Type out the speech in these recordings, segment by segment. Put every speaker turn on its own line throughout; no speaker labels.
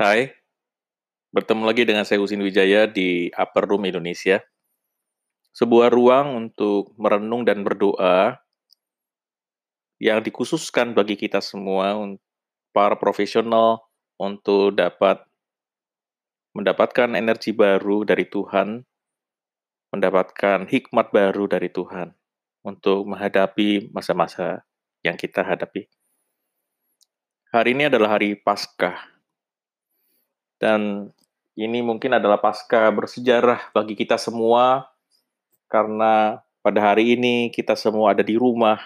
Hai, bertemu lagi dengan saya Husin Wijaya di Upper Room Indonesia. Sebuah ruang untuk merenung dan berdoa yang dikhususkan bagi kita semua, para profesional, untuk dapat mendapatkan energi baru dari Tuhan, mendapatkan hikmat baru dari Tuhan untuk menghadapi masa-masa yang kita hadapi. Hari ini adalah hari Paskah. Dan ini mungkin adalah pasca bersejarah bagi kita semua karena pada hari ini kita semua ada di rumah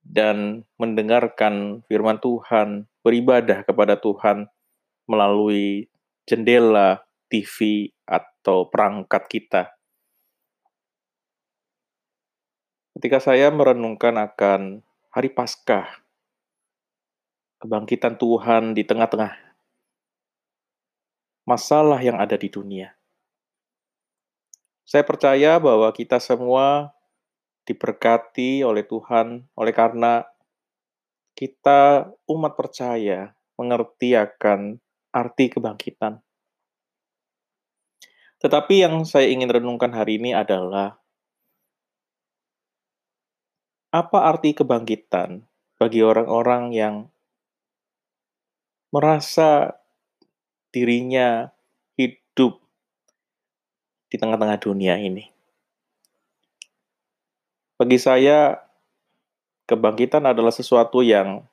dan mendengarkan firman Tuhan, beribadah kepada Tuhan melalui jendela, TV, atau perangkat kita. Ketika saya merenungkan akan hari Paskah, kebangkitan Tuhan di tengah-tengah masalah yang ada di dunia. Saya percaya bahwa kita semua diberkati oleh Tuhan oleh karena kita umat percaya mengerti akan arti kebangkitan. Tetapi yang saya ingin renungkan hari ini adalah apa arti kebangkitan bagi orang-orang yang merasa dirinya hidup di tengah-tengah dunia ini. Bagi saya, kebangkitan adalah sesuatu yang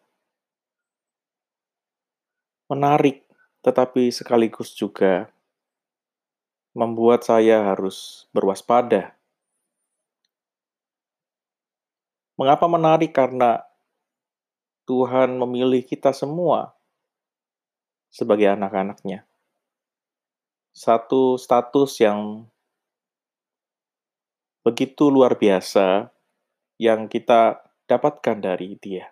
menarik, tetapi sekaligus juga membuat saya harus berwaspada. Mengapa menarik? Karena Tuhan memilih kita semua sebagai anak-anaknya. Satu status yang begitu luar biasa yang kita dapatkan dari dia.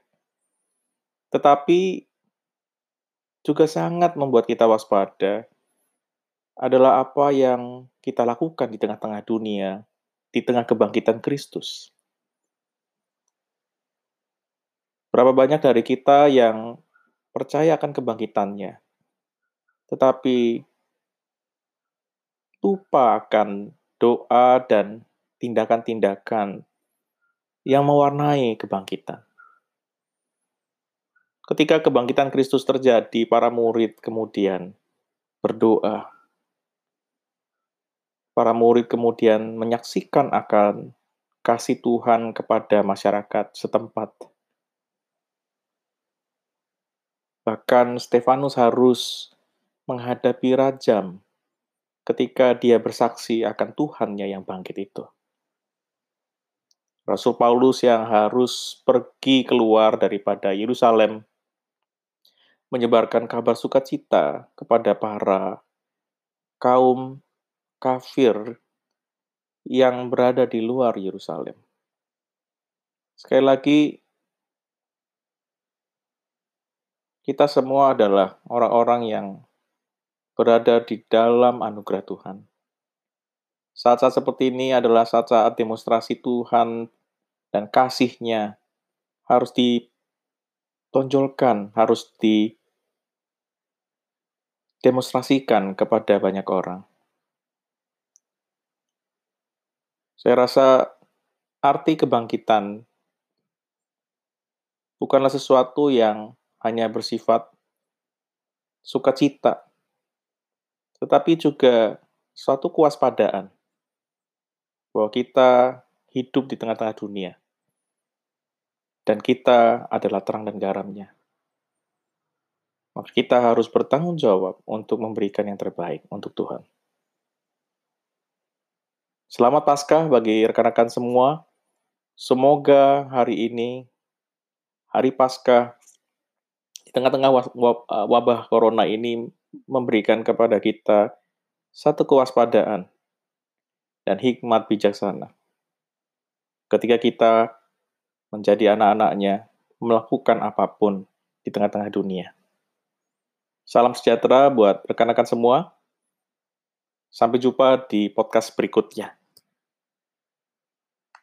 Tetapi juga sangat membuat kita waspada adalah apa yang kita lakukan di tengah-tengah dunia, di tengah kebangkitan Kristus. Berapa banyak dari kita yang percaya akan kebangkitannya, tetapi lupa akan doa dan tindakan-tindakan yang mewarnai kebangkitan. Ketika kebangkitan Kristus terjadi, para murid kemudian berdoa. Para murid kemudian menyaksikan akan kasih Tuhan kepada masyarakat setempat. Bahkan Stefanus harus menghadapi rajam ketika dia bersaksi akan Tuhannya yang bangkit itu. Rasul Paulus yang harus pergi keluar daripada Yerusalem menyebarkan kabar sukacita kepada para kaum kafir yang berada di luar Yerusalem. Sekali lagi, kita semua adalah orang-orang yang berada di dalam anugerah Tuhan. Saat-saat seperti ini adalah saat-saat demonstrasi Tuhan dan kasihnya harus ditonjolkan, harus didemonstrasikan kepada banyak orang. Saya rasa arti kebangkitan bukanlah sesuatu yang hanya bersifat sukacita, tetapi juga suatu kewaspadaan bahwa kita hidup di tengah-tengah dunia dan kita adalah terang dan garamnya. Maka kita harus bertanggung jawab untuk memberikan yang terbaik untuk Tuhan. Selamat Paskah bagi rekan-rekan semua. Semoga hari ini, hari Paskah, di tengah-tengah wabah corona ini memberikan kepada kita satu kewaspadaan dan hikmat bijaksana. Ketika kita menjadi anak-anaknya, melakukan apa pun di tengah-tengah dunia. Salam sejahtera buat rekan-rekan semua. Sampai jumpa di podcast berikutnya.